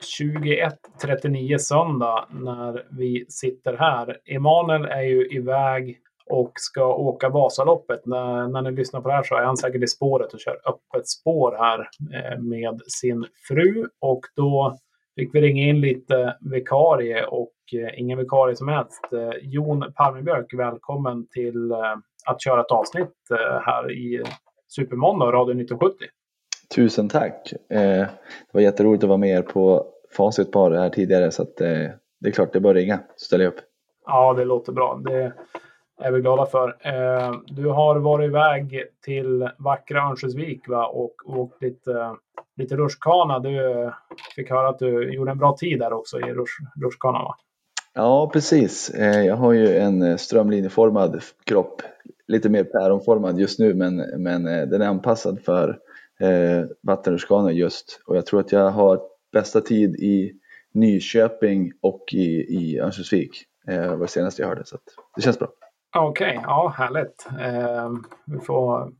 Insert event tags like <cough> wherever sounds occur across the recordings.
21.39 söndag när vi sitter här. Emanuel är ju iväg och ska åka Vasaloppet. När, när ni lyssnar på det här så är han säkert i spåret och kör öppet spår här eh, med sin fru. Och då fick vi ringa in lite vikarie och eh, ingen vikarie som helst. Eh, Jon Palmebjörk, välkommen till att köra ett avsnitt här i Supermåndag, Radio 1970. Tusen tack! Eh, det var jätteroligt att vara med er på Facit par här tidigare så att, eh, det är klart det bör ringa så ställer jag upp. Ja, det låter bra. Det är vi glada för. Eh, du har varit iväg till vackra Örnsköldsvik va? och åkt lite, lite rutschkana. Du fick höra att du gjorde en bra tid där också i rutschkanan va? Ja, precis. Jag har ju en strömlinjeformad kropp. Lite mer päronformad just nu men, men den är anpassad för eh, vattenrutschkanor just. Och jag tror att jag har bästa tid i Nyköping och i, i Örnsköldsvik. Eh, var det senaste jag hörde. Så det känns bra. Okej, okay, ja härligt. Eh, vi får,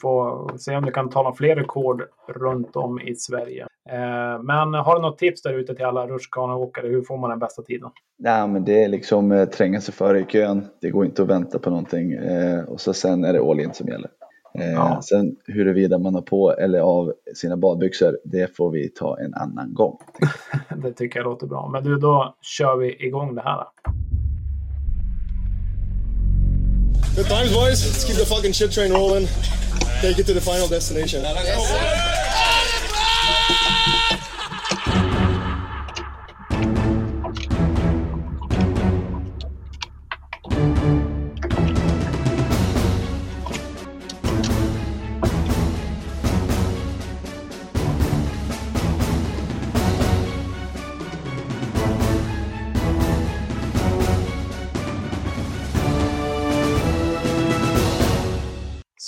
får se om du kan ta några fler rekord runt om i Sverige. Eh, men har du något tips där ute till alla rutschkaneåkare? Hur får man den bästa tiden? Nej, men det är liksom eh, tränga sig före i kön. Det går inte att vänta på någonting. Eh, och så sen är det all in som gäller. Eh, ja. Sen huruvida man har på eller av sina badbyxor, det får vi ta en annan gång. <laughs> det tycker jag låter bra. Men du, då kör vi igång det här. Good times boys, let's keep the fucking shit train rolling. Take it to the final destination.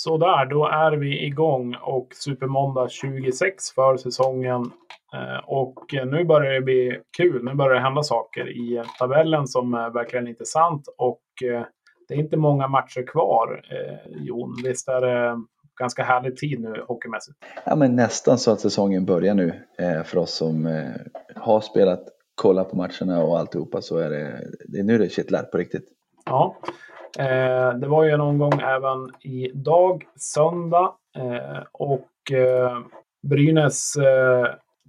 Sådär, då är vi igång och Supermåndag 26 för säsongen. Eh, och nu börjar det bli kul. Nu börjar det hända saker i tabellen som är verkligen intressant. Och eh, det är inte många matcher kvar, eh, Jon. Visst är det ganska härlig tid nu hockeymässigt? Ja, men nästan så att säsongen börjar nu. För oss som har spelat, kollat på matcherna och alltihopa så är det, det är nu det kittlar på riktigt. Ja, Eh, det var ju någon gång även idag, söndag. Eh, och eh, Brynäs eh,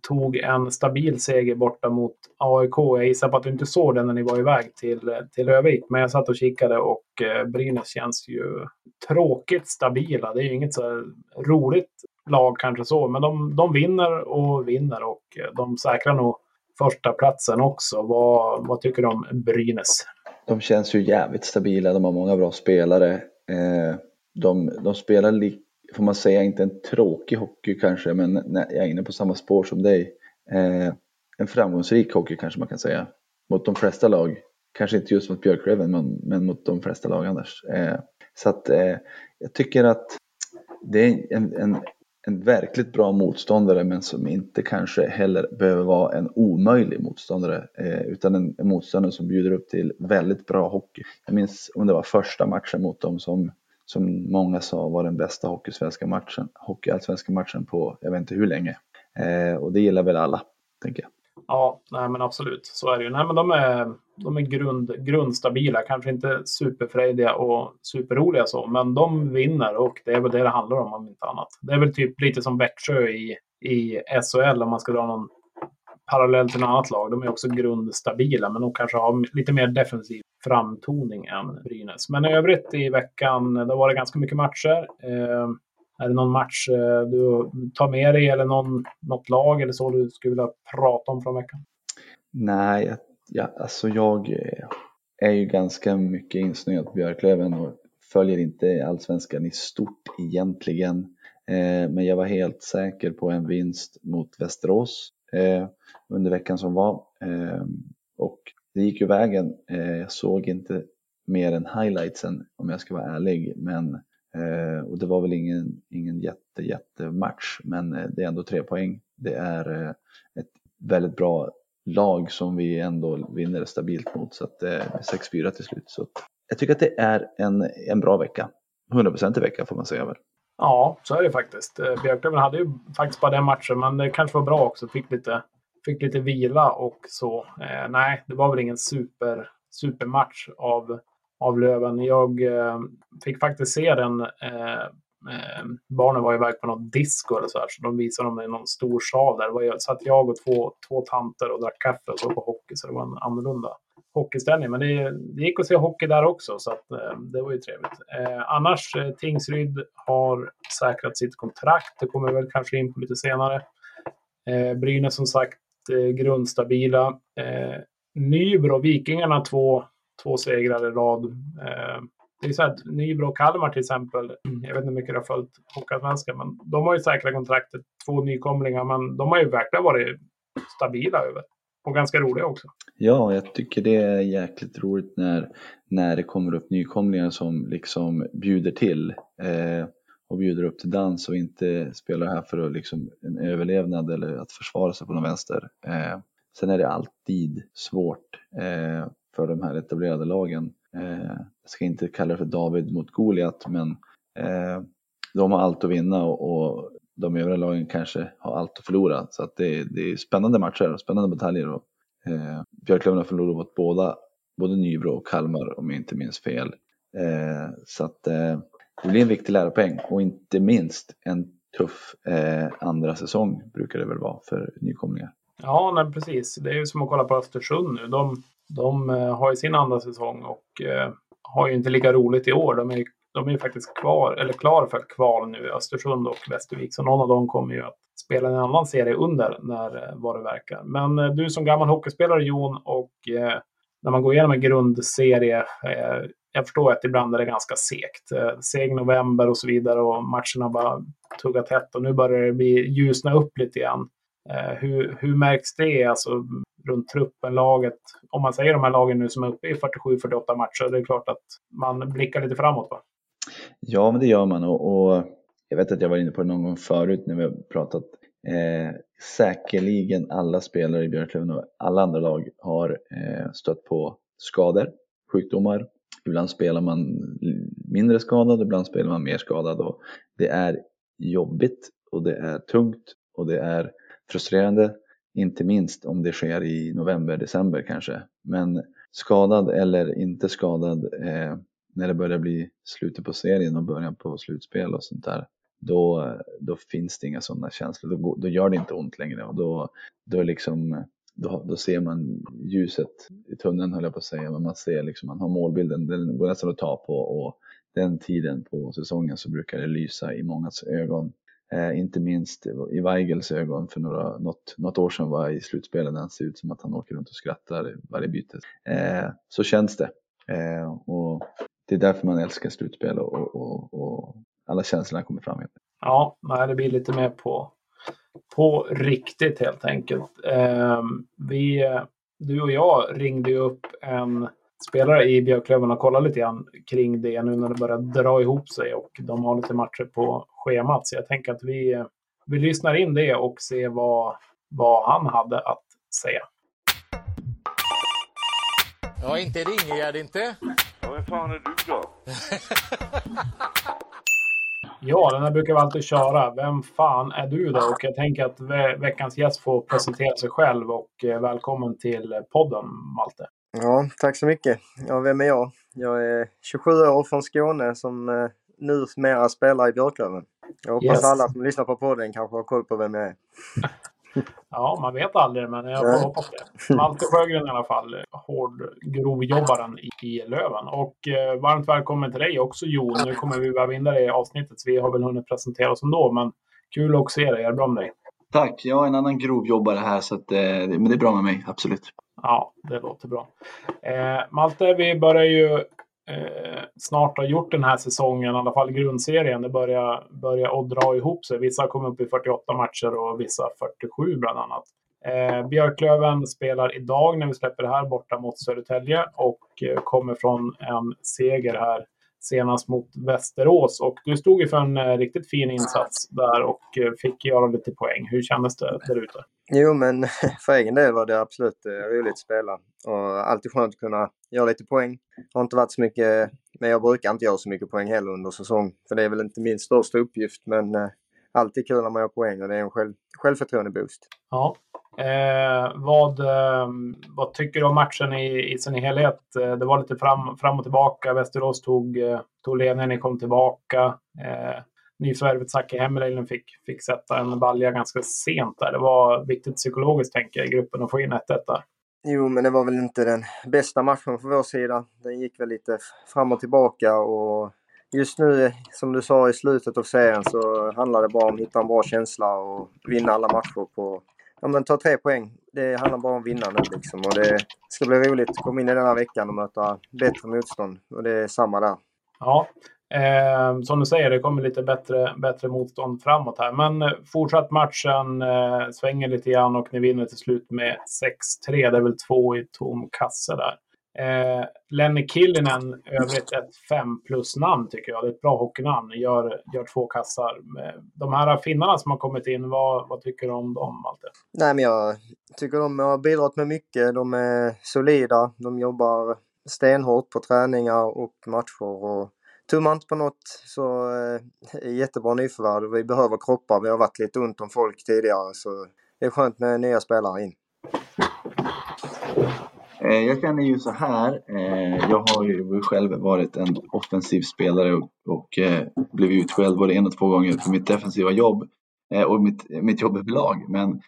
tog en stabil seger borta mot AIK. Jag gissar på att du inte såg den när ni var iväg till, till Övik. Men jag satt och kikade och eh, Brynäs känns ju tråkigt stabila. Det är ju inget så roligt lag kanske så, men de, de vinner och vinner och eh, de säkrar nog första platsen också. Vad, vad tycker du om Brynäs? De känns ju jävligt stabila, de har många bra spelare. Eh, de, de spelar, får man säga, inte en tråkig hockey kanske, men jag är inne på samma spår som dig. Eh, en framgångsrik hockey kanske man kan säga, mot de flesta lag. Kanske inte just mot Björklöven, men, men mot de flesta lag annars. Eh, så att jag tycker att det är en, en, en verkligt bra motståndare men som inte kanske heller behöver vara en omöjlig motståndare eh, utan en, en, motståndare som bjuder upp till väldigt bra hockey. Jag minns om det var första matchen mot dem som, som många sa var den bästa hockeysvenska matchen, hockeyallsvenska matchen på jag vet inte hur länge. Eh, och det gillar väl alla, tänker jag. Ja, nej men absolut. Så är det ju. Nej, men de är, de är grund, grundstabila, kanske inte superfrejdiga och superroliga så, men de vinner och det är väl det det handlar om, om inte annat. Det är väl typ lite som Växjö i, i SHL om man ska dra någon parallell till något annat lag. De är också grundstabila, men de kanske har lite mer defensiv framtoning än Brynäs. Men i övrigt i veckan, det var det ganska mycket matcher. Eh, är det någon match eh, du tar med dig eller någon, något lag eller så du skulle vilja prata om från veckan? Nej, ja, alltså jag eh, är ju ganska mycket insnöad på Björklöven och följer inte allsvenskan i stort egentligen. Eh, men jag var helt säker på en vinst mot Västerås eh, under veckan som var. Och det gick ju vägen. Jag såg inte mer än highlightsen om jag ska vara ärlig. Men och det var väl ingen, ingen jätte, jätte match, men det är ändå tre poäng. Det är ett väldigt bra lag som vi ändå vinner stabilt mot, så att det är 6-4 till slut. Så jag tycker att det är en, en bra vecka. 100% i vecka får man säga väl. Ja, så är det faktiskt. Eh, Björklöven hade ju faktiskt bara den matchen, men det kanske var bra också. Fick lite, fick lite vila och så. Eh, nej, det var väl ingen super, supermatch av, av Löven. Jag eh, fick faktiskt se den. Eh, Eh, barnen var iväg på något disco eller så här, så de visade dem i någon stor sal där. Det satt jag och två, två tanter och drack kaffe och så på hockey, så det var en annorlunda hockeyställning. Men det, det gick att se hockey där också, så att, eh, det var ju trevligt. Eh, annars, eh, Tingsryd har säkrat sitt kontrakt. Det kommer vi väl kanske in på lite senare. Eh, Brynäs som sagt eh, grundstabila. Eh, Nybro, Vikingarna två, två segrar i rad. Eh, det är så att Nybro och Kalmar till exempel, jag vet inte hur mycket du har följt Hockeyallsvenskan, men de har ju säkra kontraktet, två nykomlingar, men de har ju verkligen varit stabila över och ganska roliga också. Ja, jag tycker det är jäkligt roligt när, när det kommer upp nykomlingar som liksom bjuder till eh, och bjuder upp till dans och inte spelar här för att liksom en överlevnad eller att försvara sig på någon vänster. Eh, sen är det alltid svårt eh, för de här etablerade lagen. Eh, jag ska inte kalla det för David mot Goliat, men eh, de har allt att vinna och, och de övriga lagen kanske har allt att förlora. Så att det, det är spännande matcher och spännande bataljer. Och, eh, Björklöven har förlorat mot båda, både Nybro och Kalmar om jag inte minns fel. Eh, så att eh, det blir en viktig läropeng och inte minst en tuff eh, andra säsong brukar det väl vara för nykomlingar. Ja, nej, precis. Det är ju som att kolla på Östersund nu. De, de eh, har ju sin andra säsong och eh, har ju inte lika roligt i år. De är de är ju faktiskt kvar, eller klar för kval nu, Östersund och Västervik. Så någon av dem kommer ju att spela en annan serie under när, eh, vad det verkar. Men du som gammal hockeyspelare Jon och när man går igenom en grundserie, jag förstår att ibland är det ganska segt. Seg november och så vidare och matcherna bara tuggar tätt och nu börjar det bli ljusna upp lite grann. Hur, hur märks det alltså runt truppen, laget? Om man säger de här lagen nu som är uppe i 47-48 matcher, det är klart att man blickar lite framåt. Va? Ja, men det gör man och, och, jag vet att jag var inne på det någon gång förut när vi har pratat. Eh, säkerligen alla spelare i Björklöven och alla andra lag har eh, stött på skador, sjukdomar. Ibland spelar man mindre skadad, ibland spelar man mer skadad och det är jobbigt och det är tungt och det är frustrerande. Inte minst om det sker i november, december kanske. Men skadad eller inte skadad, eh, när det börjar bli slutet på serien och början på slutspel och sånt där, då, då finns det inga sådana känslor. Då, då gör det inte ont längre och då, då, liksom, då, då ser man ljuset i tunneln höll jag på att säga, men man ser liksom, man har målbilden, den går nästan att ta på och den tiden på säsongen så brukar det lysa i mångas ögon. Eh, inte minst i Weigels ögon för några, något, något år sedan var i slutspelet när han ser ut som att han åker runt och skrattar varje byte. Eh, så känns det. Eh, och det är därför man älskar slutspel och, och, och alla känslorna kommer fram. Ja, det blir lite mer på, på riktigt helt enkelt. Eh, vi, du och jag ringde ju upp en spelare i Björklöven och kollade lite grann kring det nu när det börjar dra ihop sig och de har lite matcher på schemat. Så jag tänker att vi, vi lyssnar in det och ser vad, vad han hade att säga. Ja, inte ringer det inte. Ja, vem fan är du då? <laughs> ja, den här brukar vi alltid köra. Vem fan är du då? Och jag tänker att ve veckans gäst får presentera sig själv och eh, välkommen till podden Malte. Ja, tack så mycket. Ja, vem är jag? Jag är 27 år från Skåne som eh, numera spelar i Björklöven. Jag hoppas yes. alla som lyssnar på podden kanske har koll på vem jag är. Ja, man vet aldrig, men jag får hoppas det. Malte Sjögren i alla fall, hård grovjobbaren i, i Löven. Och eh, varmt välkommen till dig också Jon. Nu kommer vi väva in dig i avsnittet, så vi har väl hunnit presentera oss ändå. Men kul att se dig. Är det bra med dig? Tack. Jag är en annan grovjobbare här, så att, eh, men det är bra med mig, absolut. Ja, det låter bra. Eh, Malte, vi börjar ju eh, snart ha gjort den här säsongen, i alla fall grundserien. Det börjar, börjar att dra ihop sig. Vissa kommer upp i 48 matcher och vissa 47 bland annat. Eh, Björklöven spelar idag när vi släpper det här borta mot Södertälje och eh, kommer från en seger här senast mot Västerås. Och du stod ju för en eh, riktigt fin insats där och eh, fick göra lite poäng. Hur kändes det där ute? Jo, men <laughs> för egen del var det absolut eh, roligt att spela och alltid skönt att kunna göra lite poäng. Har inte varit så mycket, men jag brukar inte göra så mycket poäng heller under säsong. För det är väl inte min största uppgift, men alltid kul när man gör poäng och det är en själv, självförtroende-boost. Ja, Eh, vad, eh, vad tycker du om matchen i, i sin helhet? Eh, det var lite fram, fram och tillbaka. Västerås tog, eh, tog ledningen, ni kom tillbaka. Eh, nyförvärvet Zacke Hemmerleinen fick, fick sätta en balja ganska sent där. Det var viktigt psykologiskt, tänker jag, i gruppen att få in 1-1 där. Jo, men det var väl inte den bästa matchen från vår sida. Den gick väl lite fram och tillbaka och just nu, som du sa i slutet av serien, så handlar det bara om att hitta en bra känsla och vinna alla matcher på... Ja, men ta tre poäng. Det handlar bara om att vinna nu liksom. Och det ska bli roligt att komma in i den här veckan och möta bättre motstånd. Och det är samma där. Ja, Eh, som du säger, det kommer lite bättre, bättre motstånd framåt här. Men eh, fortsatt matchen eh, svänger lite grann och ni vinner till slut med 6-3. Det är väl två i tom kasse där. Eh, Lenny Killinen, övrigt ett 5 plus-namn tycker jag. Det är ett bra hockeynamn. Gör, gör två kassar. Eh, de här finnarna som har kommit in, vad, vad tycker du om dem, Malte? Nej, men jag tycker de har bidragit med mycket. De är solida. De jobbar stenhårt på träningar och matcher. Och Tummar inte på något så eh, jättebra nyförvärv. Vi behöver kroppar. Vi har varit lite ont om folk tidigare så det är skönt med nya spelare in. Eh, jag känner ju så här. Eh, jag har ju själv varit en offensiv spelare och, och eh, blivit utskälld både en och två gånger för mitt defensiva jobb och mitt, mitt jobb överlag. Men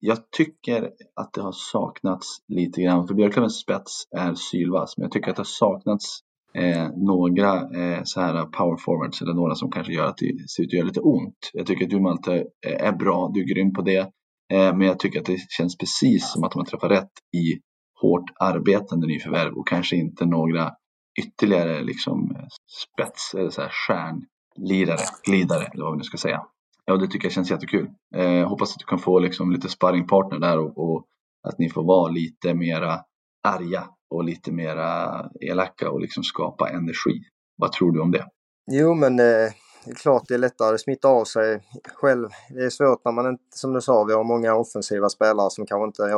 jag tycker att det har saknats lite grann. För Björklövens spets är sylvass, men jag tycker att det har saknats eh, några eh, så här power forwards eller några som kanske gör att det ser ut att göra lite ont. Jag tycker att du Malte är bra, du är grym på det. Eh, men jag tycker att det känns precis som att de har träffat rätt i hårt arbetande nyförvärv och kanske inte några ytterligare liksom spets eller så här stjärnlirare, glidare eller vad vi nu ska säga. Ja, det tycker jag känns jättekul. Eh, hoppas att du kan få liksom lite sparringpartner där och, och att ni får vara lite mera arga och lite mera elaka och liksom skapa energi. Vad tror du om det? Jo, men eh, det är klart det är lättare att smitta av sig själv. Det är svårt när man inte, som du sa, vi har många offensiva spelare som kanske inte har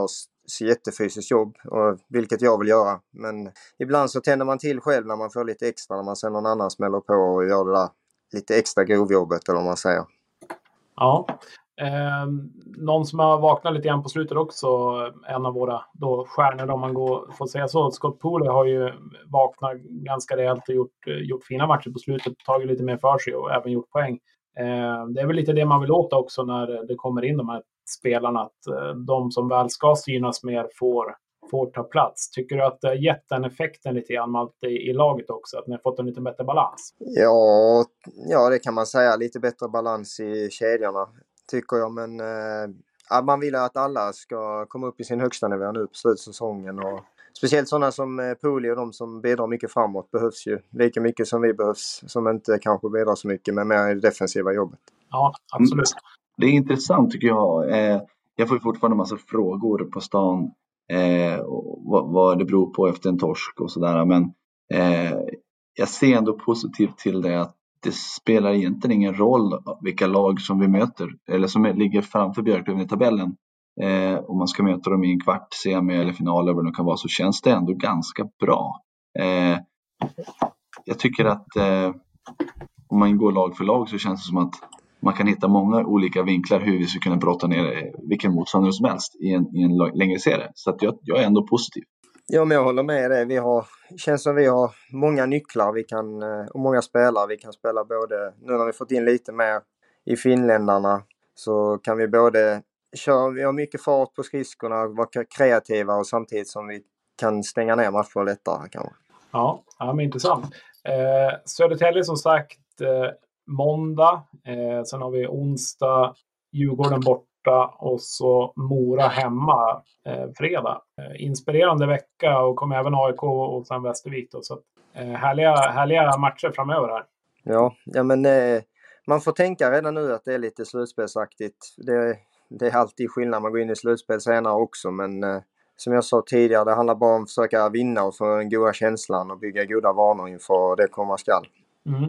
jättefysiskt jobb, och, vilket jag vill göra. Men ibland så tänder man till själv när man får lite extra, när man ser någon annan smäller på och gör det där lite extra grovjobbet eller vad man säger. Ja, Eh, någon som har vaknat lite grann på slutet också, en av våra då stjärnor om man går, får säga så. Scott Pooley har ju vaknat ganska rejält och gjort, gjort fina matcher på slutet, tagit lite mer för sig och även gjort poäng. Eh, det är väl lite det man vill åt också när det kommer in de här spelarna, att eh, de som väl ska synas mer får, får ta plats. Tycker du att det har gett den effekten lite grann Malte, i, i laget också? Att ni har fått en lite bättre balans? Ja, ja, det kan man säga. Lite bättre balans i kedjorna tycker jag. Men eh, man vill att alla ska komma upp i sin högsta nivå nu på slutsäsongen. Och speciellt sådana som eh, Poli och de som bidrar mycket framåt behövs ju lika mycket som vi behövs. Som inte kanske bidrar så mycket men mer i det defensiva jobbet. Ja, absolut. Mm. Det är intressant tycker jag. Eh, jag får fortfarande massa frågor på stan eh, vad, vad det beror på efter en torsk och sådär. Men eh, jag ser ändå positivt till det att det spelar egentligen ingen roll vilka lag som vi möter eller som ligger framför Björklöven i tabellen. Eh, om man ska möta dem i en kvart, semi eller final eller vad det kan vara så känns det ändå ganska bra. Eh, jag tycker att eh, om man går lag för lag så känns det som att man kan hitta många olika vinklar hur vi ska kunna brotta ner eh, vilken motståndare som helst i en, i en längre serie. Så att jag, jag är ändå positiv. Ja, men jag håller med dig. Vi har, känns som vi har många nycklar vi kan, eh, och många spelare. Vi kan spela både, nu när vi fått in lite mer i finländarna, så kan vi både köra, vi har mycket fart på skridskorna, vara kreativa och samtidigt som vi kan stänga ner matcher lättare kanske. Ja, ja men intressant. Eh, Södertälje som sagt eh, måndag. Eh, sen har vi onsdag Djurgården bort borta och så Mora hemma eh, fredag. Eh, inspirerande vecka och kommer även AIK och sen Västervik. Då, så eh, härliga, härliga matcher framöver här. Ja, ja men eh, man får tänka redan nu att det är lite slutspelsaktigt. Det, det är alltid skillnad. Man går in i slutspel senare också men eh, som jag sa tidigare, det handlar bara om att försöka vinna och få den goda känslan och bygga goda vanor inför det komma skall. Mm.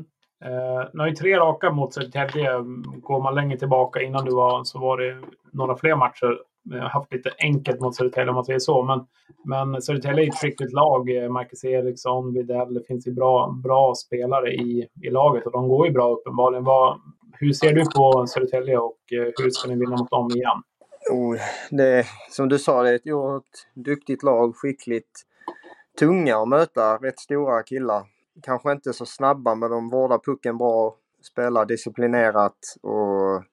Eh, nu har ju tre raka mot Södertälje. Går man längre tillbaka innan du var så var det några fler matcher. Jag har haft lite enkelt mot Södertälje om man säger så. Men, men Södertälje är ett skickligt lag. Marcus Eriksson, Widell. Det finns ju bra, bra spelare i, i laget och de går ju bra uppenbarligen. Vad, hur ser du på Södertälje och eh, hur ska ni vinna mot dem igen? Oh, det, som du sa, det är ett oerhört duktigt lag, skickligt. Tunga att möta, rätt stora killar. Kanske inte så snabba men de vårdar pucken bra, spelar disciplinerat och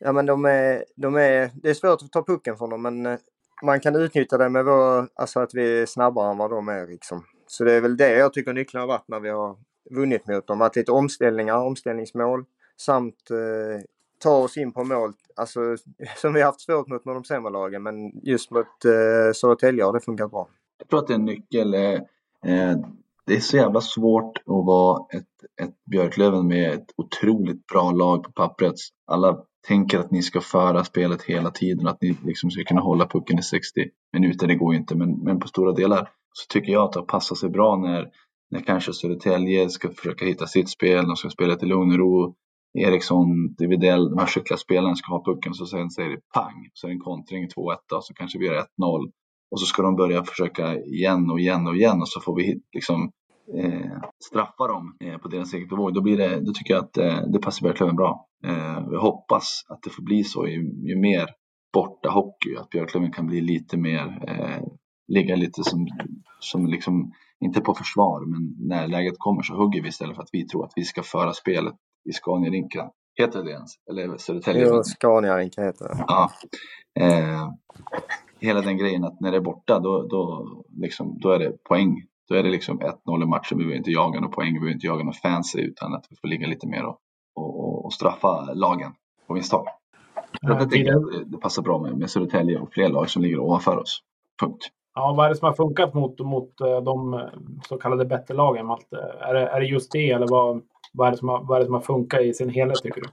ja men de är, de är, det är svårt att ta pucken från dem men eh, man kan utnyttja det med vår, alltså att vi är snabbare än vad de är liksom. Så det är väl det jag tycker nyckeln har varit när vi har vunnit mot dem. Varit lite omställningar, omställningsmål samt eh, ta oss in på mål. Alltså <laughs> som vi haft svårt mot med de sämre lagen men just mot eh, Södertälje har det funkat bra. Jag tror att det är en nyckel. Eh, eh, det är så jävla svårt att vara ett, ett Björklöven med ett otroligt bra lag på pappret. Alla tänker att ni ska föra spelet hela tiden, att ni liksom ska kunna hålla pucken i 60 minuter. Det går ju inte, men, men på stora delar så tycker jag att det har passat sig bra när, när kanske Södertälje ska försöka hitta sitt spel, de ska spela till lugn och ro. Eriksson, Dividell, de här skickliga spelarna ska ha pucken så sen säger det pang, så är det en kontring 2-1 och så kanske vi gör 1-0 och så ska de börja försöka igen och igen och igen och så får vi liksom eh, straffa dem eh, på deras eget bevåg. Då, blir det, då tycker jag att eh, det passar Björklöven bra. Eh, jag hoppas att det får bli så ju, ju mer borta hockey, att Björklöven kan bli lite mer, eh, ligga lite som, som liksom, inte på försvar, men när läget kommer så hugger vi istället för att vi tror att vi ska föra spelet i Scania-rinken. Heter det ens? Eller Södertälje? Jo, Scania-rinken heter det. Ja. Eh, hela den grejen att när det är borta då, då, liksom, då är det poäng. Då är det liksom 1-0 i matchen. Vi behöver inte jaga några poäng, vi behöver inte jaga några fancy utan att vi får ligga lite mer och, och, och straffa lagen på misstag. Så jag tänker att det, det passar bra med, med Södertälje och fler lag som ligger ovanför oss. Punkt. Ja, vad är det som har funkat mot, mot eh, de eh, så kallade bättre lagen, Malte? Är det, är det just det eller vad, vad, är det som har, vad är det som har funkat i sin helhet tycker du?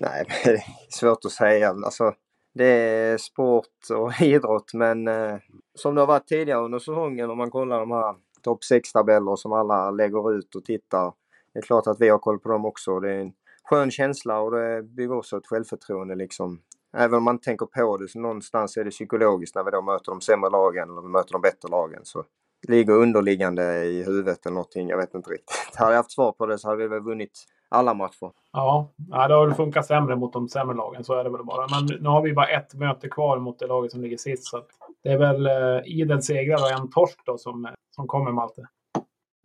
Nej, det är svårt att säga. Alltså, det är sport och <laughs> idrott men eh, som det har varit tidigare under säsongen om man kollar de här topp 6-tabeller som alla lägger ut och tittar. Det är klart att vi har koll på dem också. Det är en skön känsla och det bygger också ett självförtroende liksom. Även om man inte tänker på det så någonstans är det psykologiskt när vi då möter de sämre lagen eller vi möter de bättre lagen. Så ligger underliggande i huvudet eller någonting. Jag vet inte riktigt. <laughs> Hade jag haft svar på det så hade vi väl vunnit alla matcher. Ja, det har funkat sämre mot de sämre lagen. Så är det väl bara. Men nu har vi bara ett möte kvar mot det laget som ligger sist. Så det är väl eh, idel segrar och en torsk då som, eh, som kommer Malte.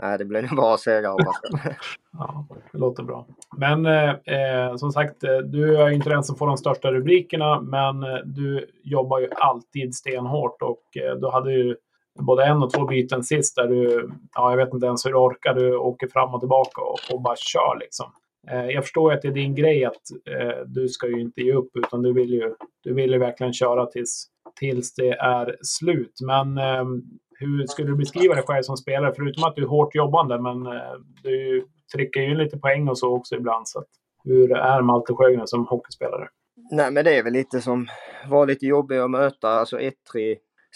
Nej, det blir nog bra seger hoppas Ja, det låter bra. Men eh, eh som sagt, eh, du är inte den som får de största rubrikerna, men eh, du jobbar ju alltid stenhårt och eh, du hade ju både en och två byten sist där du, ja, jag vet inte ens hur du orkar, du åker fram och tillbaka och, och bara kör liksom. Eh, jag förstår ju att det är din grej att eh, du ska ju inte ge upp utan du vill ju, du vill ju verkligen köra tills, tills det är slut. Men eh, hur skulle du beskriva dig själv som spelare? Förutom att du är hårt jobbande, men eh, du trycker ju lite poäng och så också ibland. Så att, hur är Malte Sjögren som hockeyspelare? Nej, men det är väl lite som var lite jobbig att möta. Alltså 1-3,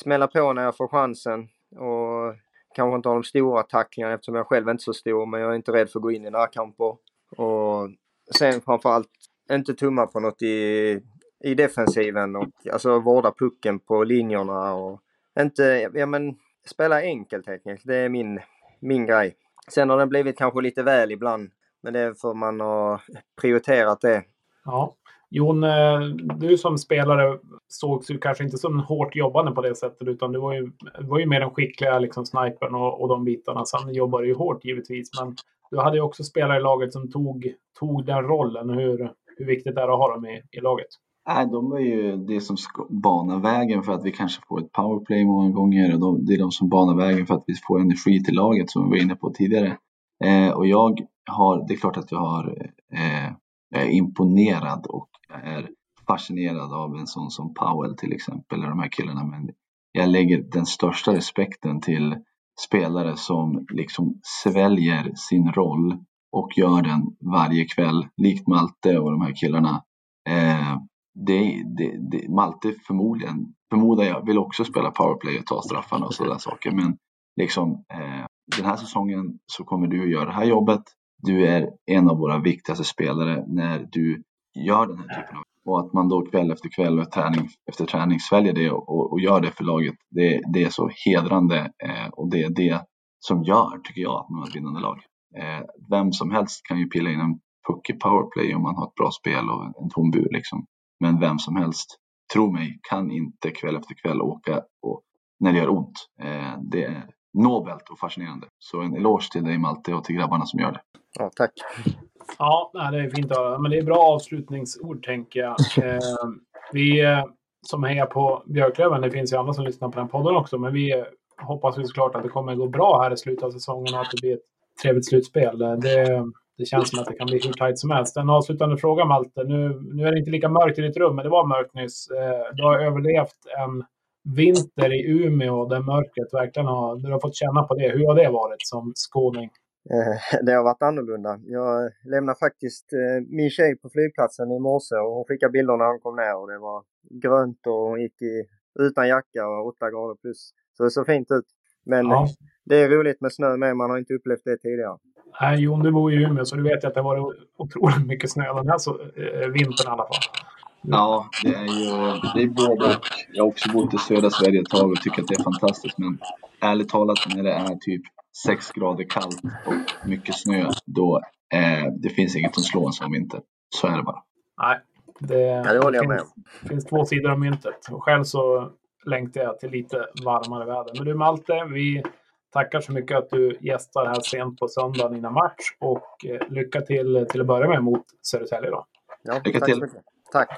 smälla på när jag får chansen och kanske inte ha de stora tacklingarna eftersom jag själv är inte så stor, men jag är inte rädd för att gå in i närkamper. Och sen framförallt inte tumma på något i, i defensiven och alltså vårda pucken på linjerna och inte, ja men spela enkelt helt enkelt. Det är min, min grej. Sen har den blivit kanske lite väl ibland, men det är för man har prioriterat det. Ja. Jon, eh, du som spelare sågs ju kanske inte som hårt jobbande på det sättet utan du var ju, var ju mer den skickliga liksom, snipern och, och de bitarna. Sen jobbade du ju hårt givetvis, men du hade ju också spelare i laget som tog, tog den rollen. Hur, hur viktigt är det att ha dem i, i laget? Nej, de är ju det som banar vägen för att vi kanske får ett powerplay många gånger. Och de, det är de som banar vägen för att vi får energi till laget som vi var inne på tidigare. Eh, och jag har, det är klart att jag har, eh, jag är imponerad och jag är fascinerad av en sån som Powell till exempel, eller de här killarna. Men jag lägger den största respekten till spelare som liksom sväljer sin roll och gör den varje kväll, likt Malte och de här killarna. Eh, det, det, det, Malte förmodligen, förmodar jag, vill också spela powerplay och ta straffarna och sådana saker. Men liksom, eh, den här säsongen så kommer du att göra det här jobbet. Du är en av våra viktigaste spelare när du gör den här typen av och att man då kväll efter kväll och träning efter träning sväljer det och, och gör det för laget. Det, det är så hedrande eh, och det är det som gör, tycker jag, att man har ett vinnande lag. Eh, vem som helst kan ju pilla in en puck i powerplay om man har ett bra spel och en tom bur liksom. Men vem som helst tro mig, kan inte kväll efter kväll åka och, när det gör ont. Eh, det är nobelt och fascinerande. Så en eloge till dig Malte och till grabbarna som gör det. Ja, tack. Ja, det är fint att höra. Men det är bra avslutningsord, tänker jag. Eh, vi eh, som hejar på Björklöven, det finns ju andra som lyssnar på den podden också, men vi eh, hoppas ju såklart att det kommer gå bra här i slutet av säsongen och att det blir ett trevligt slutspel. Det, det känns som att det kan bli hur tajt som helst. En avslutande fråga, Malte. Nu, nu är det inte lika mörkt i ditt rum, men det var mörkt nyss. Eh, Du har överlevt en vinter i Umeå där mörkret verkligen har... Du har fått känna på det. Hur har det varit som skåning? Eh, Det har varit annorlunda. Jag lämnade faktiskt eh, min tjej på flygplatsen i morse och hon skickade bilder när hon kom ner och det var grönt och hon gick i, utan jacka och 8 grader plus. Så det såg fint ut. Men Ja. det är roligt med snö med, man har inte upplevt det tidigare. Nej, Jon, du bor i Umeå, så du vet ju att det har varit otroligt mycket snö den här så, eh, vintern i alla fall. Ja, det är ju det är både och. Jag har också bott i södra Sverige ett tag och tycker att det är fantastiskt. Men ärligt talat, när det är typ 6 grader kallt och mycket snö, då eh, det finns inget som slår en sån vinter. Så är det bara. Nej, det, Ja, det håller jag finns, med finns två sidor av myntet. Och själv så längtar jag till lite varmare väder. Men du Malte, vi tackar så mycket att du gästar här sent på söndagen innan match. Och eh, lycka till till att börja med mot Södertälje då. Ja, Lycka tack till. så mycket. Tack.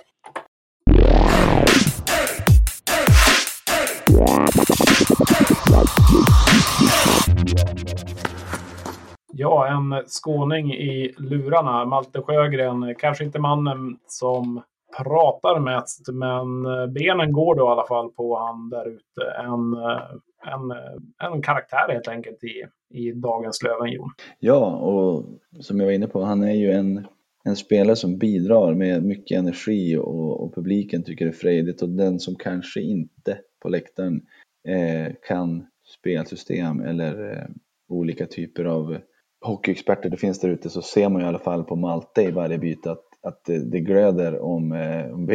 Ja, en skåning i lurarna. Malte Sjögren, kanske inte mannen som pratar mest, men eh, benen går då i alla fall på han där ute. En, eh, en, en karaktär helt enkelt i, i dagens Löven, Jon. Ja, och som jag var inne på, han är ju en, en spelare som bidrar med mycket energi och, och publiken tycker det är frejdigt och den som kanske inte på läktaren eh, kan spelsystem eller eh, olika typer av hockeyexperter det finns där ute så ser man ju i alla fall på Malte i varje byte att, att det, det glöder om, eh, om,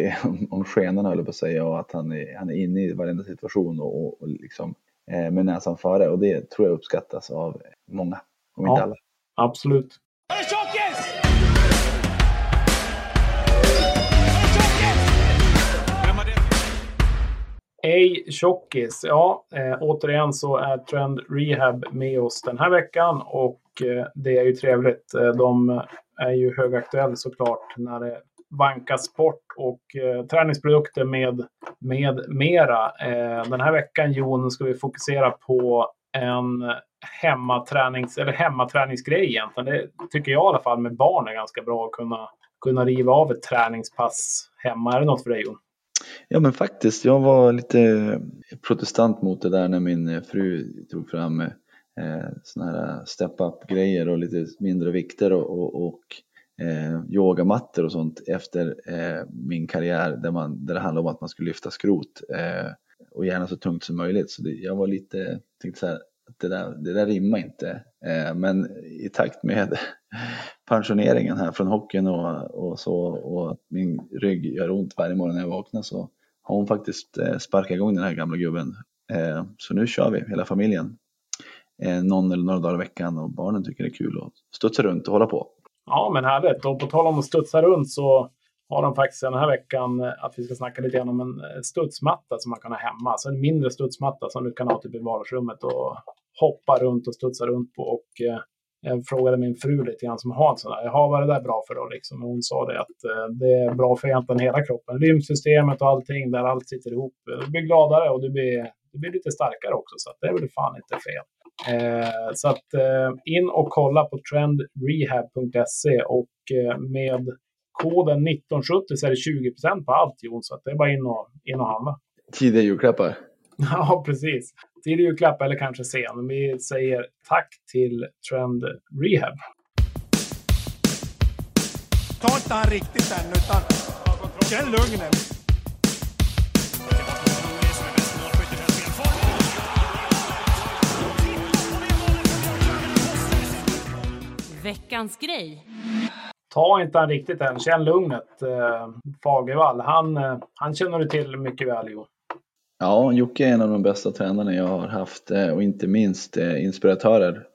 <laughs> om, skenorna höll jag på att säga och att han är, han är inne i varenda situation och, och, och liksom med näsan före och det tror jag uppskattas av många, om inte Ja. alla. Absolut. Ej tjockis. Ja, eh, återigen så är Trend Rehab med oss den här veckan och eh, det är ju trevligt. Eh, de är ju högaktuella såklart när det vankas sport och eh, träningsprodukter med, med mera. Eh, den här veckan Jon ska vi fokusera på en hemmatränings, eller hemmaträningsgrej egentligen. Det tycker jag i alla fall med barn är ganska bra att kunna, kunna riva av ett träningspass hemma. Är det något för dig Jon? Ja men faktiskt, jag var lite protestant mot det där när min fru tog fram eh, såna här step-up grejer och lite mindre vikter och, och, och eh, yogamattor och sånt efter eh, min karriär där, man, där det handlade om att man skulle lyfta skrot eh, och gärna så tungt som möjligt. Så det, jag var lite, tänkte så här, att det där, det där rimmar inte. Eh, men i takt med <laughs> pensioneringen här från hockeyn och, och så och att min rygg gör ont varje morgon när jag vaknar så har hon faktiskt eh, sparkat igång den här gamla gubben. Eh, så nu kör vi hela familjen. Eh, någon eller några dagar i veckan och barnen tycker det är kul att studsa runt och hålla på. Ja, men härligt. Och på tal om att studsa runt så har de faktiskt den här veckan eh, att vi ska snacka lite grann om en eh, studsmatta som man kan ha hemma. Alltså en mindre studsmatta som du kan ha typ i vardagsrummet och hoppa runt och studsa runt på. Och eh, jag frågade min fru lite grann som har en sån där. Jaha, vad är det där bra för då? Liksom. Och hon sa det att eh, det är bra för egentligen hela kroppen. Lymfsystemet och allting där allt sitter ihop. Du blir gladare och du blir, du blir lite starkare också. Så att det är väl fan inte fel. Eh, så att eh, in och kolla på trendrehab.se och eh, med koden 1970 så är det 20% på allt Jon. Så att det är bara in och, in och handla. Tidiga julklappar. <laughs> Ja, precis. Tidig julklapp eller kanske sen. Vi säger tack till Trend Rehab. Ta inte han riktigt än, utan känn lugnet. Veckans grej. Ta inte han riktigt än. Känn lugnet. Eh, Fagervall, han, eh, han känner du till mycket väl Jon. Ja, Jocke är en av de bästa tränarna jag har haft eh, och inte minst inspiratörer.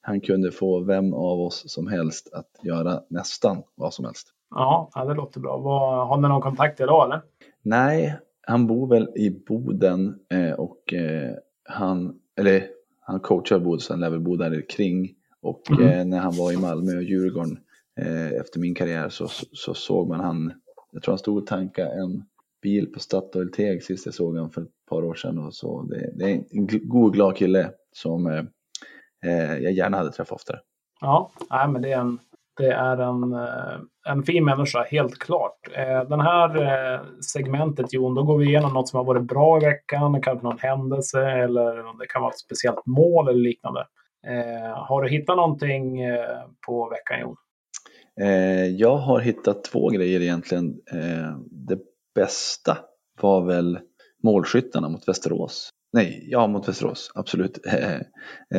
Han kunde få vem av oss som helst att göra nästan vad som helst. Ja, det låter bra. Har ni någon kontakt idag eller? Nej, han bor väl i Boden och han, eller han coachar Boden så han lär väl bo där kring. Och Mm. eh, när han var i Malmö och Djurgården eh, efter min karriär så, så, så såg man han, jag tror han stod och tankade en bil på Statoil Teg sist jag såg honom för ett par år sedan. Och så. Det, det är en god glad kille som eh, eh, jag gärna hade träffat oftare. Ja, nej, men det är en, det är en, en fin människa, helt klart. Den här segmentet, Jon, då går vi igenom något som har varit bra i veckan, kanske någon händelse eller det kan vara ett speciellt mål eller liknande. Eh, Har du hittat någonting eh, på veckan, Jon? Eh, jag har hittat två grejer egentligen. Eh, det bästa var väl målskyttarna mot Västerås. Nej, ja mot Västerås, absolut. <laughs> Eh,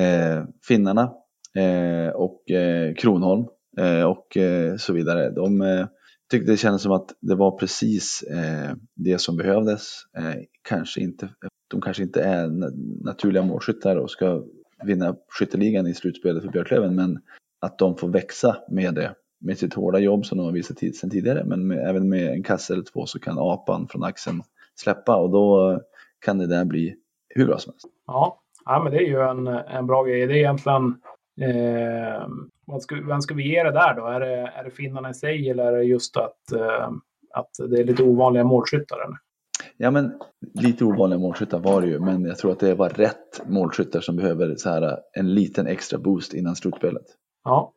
eh, finnarna eh, och eh, Kronholm eh, och eh, så vidare. De eh, tyckte det kändes som att det var precis eh, det som behövdes. Eh, kanske inte, de kanske inte är naturliga målskyttar och ska vinna skytteligan i slutspelet för Björklöven men att de får växa med det med sitt hårda jobb som de har visat tid, sedan tidigare men med, även med en kasse eller två så kan apan från axeln släppa och då kan det där bli hur bra som helst. Ja, ja men det är ju en, en bra grej. Det är egentligen... Eh, vad ska, vem ska vi ge det där då? Är det, är det finnarna i sig eller är det just att, eh, att det är lite ovanliga målskyttar? Ja men lite ovanliga målskyttar var det ju men jag tror att det var rätt målskyttar som behöver så här en liten extra boost innan slutspelet. Ja,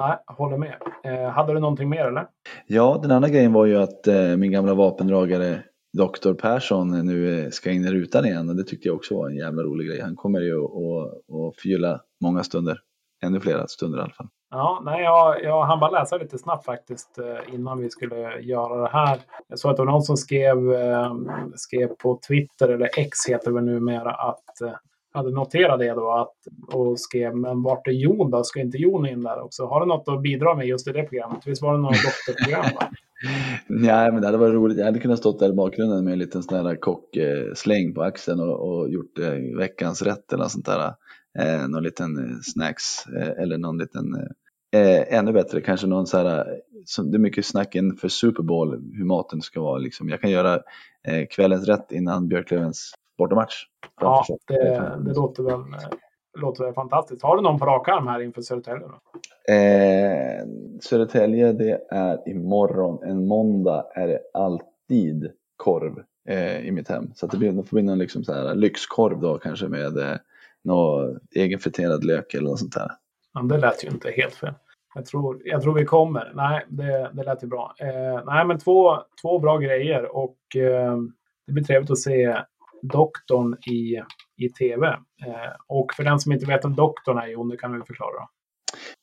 Nej, jag håller med. Eh, hade du någonting mer eller? Ja, den andra grejen var ju att eh, min gamla vapendragare Dr. Persson nu eh, ska in i rutan igen och det tyckte jag också var en jävla rolig grej. Han kommer ju att att förgylla många stunder. Ännu flera stunder i alla fall. Ja, nej, jag, jag hann bara läsa lite snabbt faktiskt eh, innan vi skulle göra det här. Jag såg att det var någon som skrev, eh, skrev på Twitter, eller X heter det väl numera, att eh, hade noterat det då att, och skrev men vart är Jon då? Ska inte Jon in där också? Har du något att bidra med just i det programmet? Visst var det något dotterprogram? Va? <laughs> Nej, men det hade varit roligt. Jag hade kunnat stått där i bakgrunden med en liten sån här kocksläng på axeln och, och gjort eh, veckans rätt eller något sånt där. Eh, någon liten snacks eh, eller någon liten eh, ännu bättre, kanske någon så här, eh, som, det är mycket snack inför Super Bowl hur maten ska vara. Liksom. Jag kan göra eh, kvällens rätt innan Björklövens bortamatch. Ja, det, det låter väl, eh, låter väl fantastiskt. Har du någon på rak arm här inför Södertälje? Då? Eh, Södertälje, det är imorgon. En måndag är det alltid korv eh, i mitt hem. Så det blir, det får bli någon liksom så här lyxkorv då kanske med eh, någon egenfriterad lök eller något sånt där. Men det lät ju inte helt fel. Jag tror, jag tror vi kommer. Nej, det, det lät ju bra. Eh, nej, men två, två bra grejer och eh, det blir trevligt att se doktorn i, i tv. Eh, och för den som inte vet vem doktorn är, Jon, det kan du förklara. Då.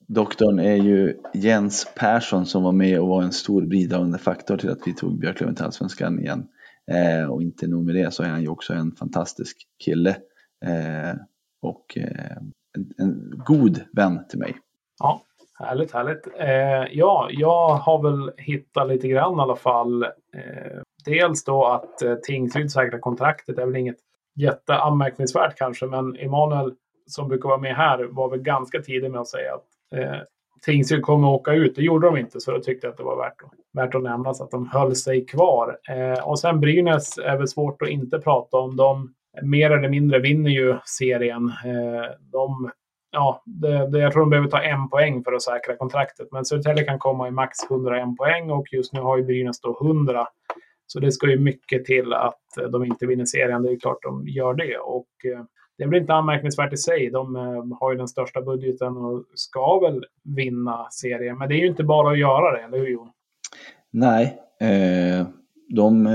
Doktorn är ju Jens Persson som var med och var en stor bidragande faktor till att vi tog Björklöven till Allsvenskan igen. Eh, och inte nog med det så är han ju också en fantastisk kille. Eh, och eh, en, en god vän till mig. Ja, härligt, härligt. Eh, ja, jag har väl hittat lite grann i alla fall. Eh, dels då att eh, Tingsryd säkrar kontraktet. Det är väl inget jätteanmärkningsvärt kanske, men Emanuel som brukar vara med här var väl ganska tidig med att säga att eh, Tingsryd kommer att åka ut. Det gjorde de inte, så då tyckte jag att det var värt att, värt att nämna så att de höll sig kvar. Eh, och sen Brynäs är väl svårt att inte prata om. De mer eller mindre vinner ju serien. Eh, de ja, det, det, jag tror de behöver ta en poäng för att säkra kontraktet. Men Södertälje kan komma i max 101 poäng och just nu har ju Brynäs då 100. Så det ska ju mycket till att eh, de inte vinner serien. Det är klart de gör det. Och eh, det blir inte anmärkningsvärt i sig. De har ju den största budgeten och ska väl vinna serien. Men det är ju inte bara att göra det, eller hur Jon? Nej, eh, de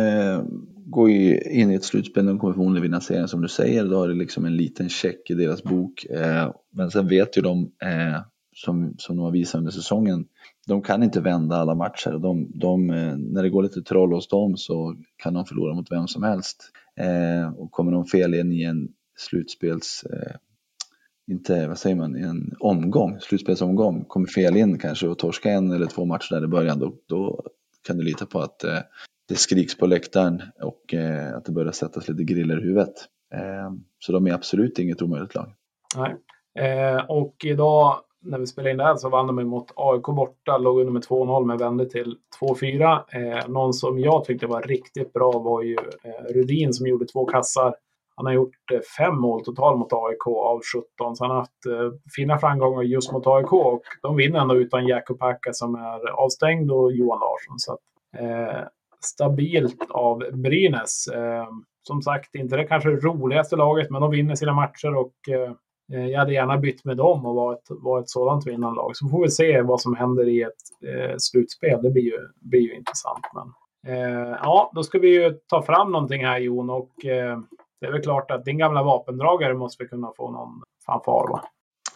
går ju in i ett slutspel, de kommer förmodligen vinna serien som du säger. Då har det liksom en liten check i deras bok. Eh, men sen vet ju de, eh, som, som de har visat under säsongen, de kan inte vända alla matcher. De, de, eh, när det går lite troll hos dem så kan de förlora mot vem som helst. Eh, och kommer de fel in i en slutspels eh, inte, vad säger man, i en omgång, slutspelsomgång, kommer fel in kanske och torska en eller två matcher där i början, då, då kan du lita på att eh, det skriks på läktaren och eh, att det börjar sättas lite griller i huvudet. Eh, så de är absolut inget omöjligt lag. Nej. Eh, och idag när vi spelade in det här så vann de mot AIK borta, låg under med 2-0 men vände till 2-4. Eh, någon som jag tyckte var riktigt bra var ju eh, Rudin som gjorde två kassar. Han har gjort eh, fem mål totalt mot AIK av 17, så han har haft eh, fina framgångar just mot AIK och de vinner ändå utan Jakob Hacka som är avstängd och Johan Larsson. Så att, eh, stabilt av Brynäs. Eh, som sagt, inte det kanske roligaste laget, men de vinner sina matcher och eh, eh, jag hade gärna bytt med dem och varit, varit ett sådant vinnande lag. Så får vi se vad som händer i ett slutspel. Det blir ju, blir ju intressant. Men, ja, då ska vi ju ta fram någonting här Jon och det är väl klart att din gamla vapendragare måste vi kunna få någon fanfar va?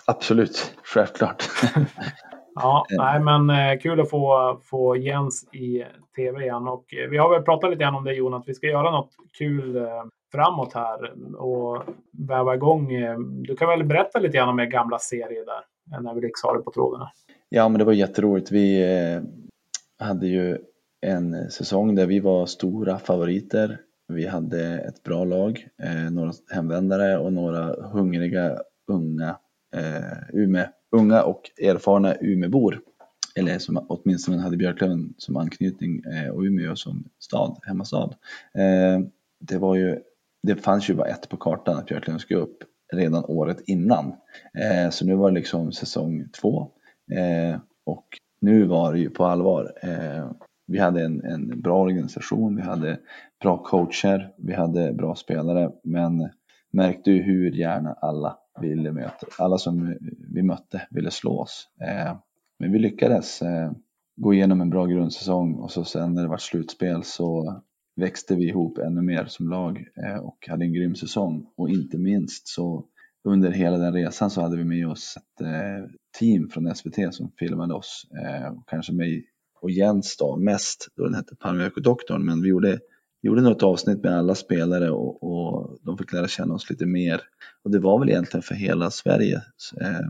Absolut, självklart. <laughs> Ja, nej, men eh, kul att få, få Jens i tv igen. Och eh, vi har väl pratat lite grann om det Jon, att vi ska göra något kul eh, framåt här och väva igång. Eh, du kan väl berätta lite grann om er gamla serie där, eh, när vi liksom har det på tråden. Här. Ja, men det var jätteroligt. Vi eh, hade ju en säsong där vi var stora favoriter. Vi hade ett bra lag, eh, några hemvändare och några hungriga unga eh, Ume, unga och erfarna Umebor. Eller som åtminstone hade Björklöven som anknytning eh, och Umeå som stad, hemmastad. Eh, det var ju, det fanns ju bara ett på kartan att Björklöven skulle upp redan året innan. Eh, så nu var det liksom säsong två. Och nu var det ju på allvar. Vi hade en, en bra organisation, vi hade bra coacher, vi hade bra spelare, men märkte ju hur gärna alla ville möta, alla som vi mötte ville slå oss. Eh, men vi lyckades eh, gå igenom en bra grundsäsong och så sen när det var slutspel så växte vi ihop ännu mer som lag eh, och hade en grym säsong. Och inte minst så under hela den resan så hade vi med oss ett team från SVT som filmade oss, kanske mig och Jens då mest, då den hette Palmveckodoktorn, men vi gjorde gjorde något avsnitt med alla spelare och, och, de fick lära känna oss lite mer. Och det var väl egentligen för hela Sverige. Eh,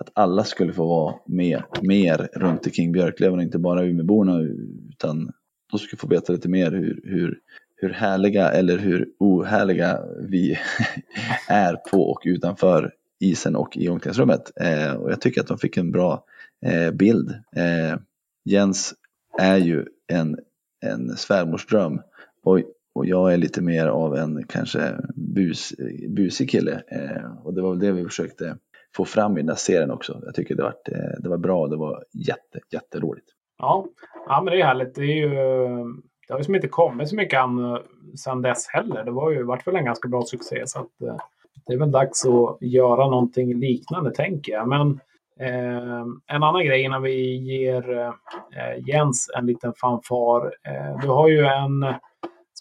att alla skulle få vara med mer runt omkring Björklöven och inte bara Umeåborna utan de skulle få veta lite mer hur, hur, hur härliga eller hur ohärliga vi <laughs> är på och utanför isen och i omklädningsrummet. Eh, och jag tycker att de fick en bra eh, bild. Eh, Jens är ju en en svärmorsdröm. Och, och jag är lite mer av en kanske bus, busig kille. Eh, och det var väl det vi försökte få fram i den här serien också. Jag tycker det var, eh, det var bra, det var jätte, jätteroligt. Ja. ja, men det är härligt. Det, är ju, det har ju som inte kommit så mycket an sedan dess heller. Det var ju varit väl en ganska bra succé. Så att, eh, det är väl dags att göra någonting liknande tänker jag. Men Ehm, en annan grej innan vi ger eh, Jens en liten fanfar. Eh, du har ju en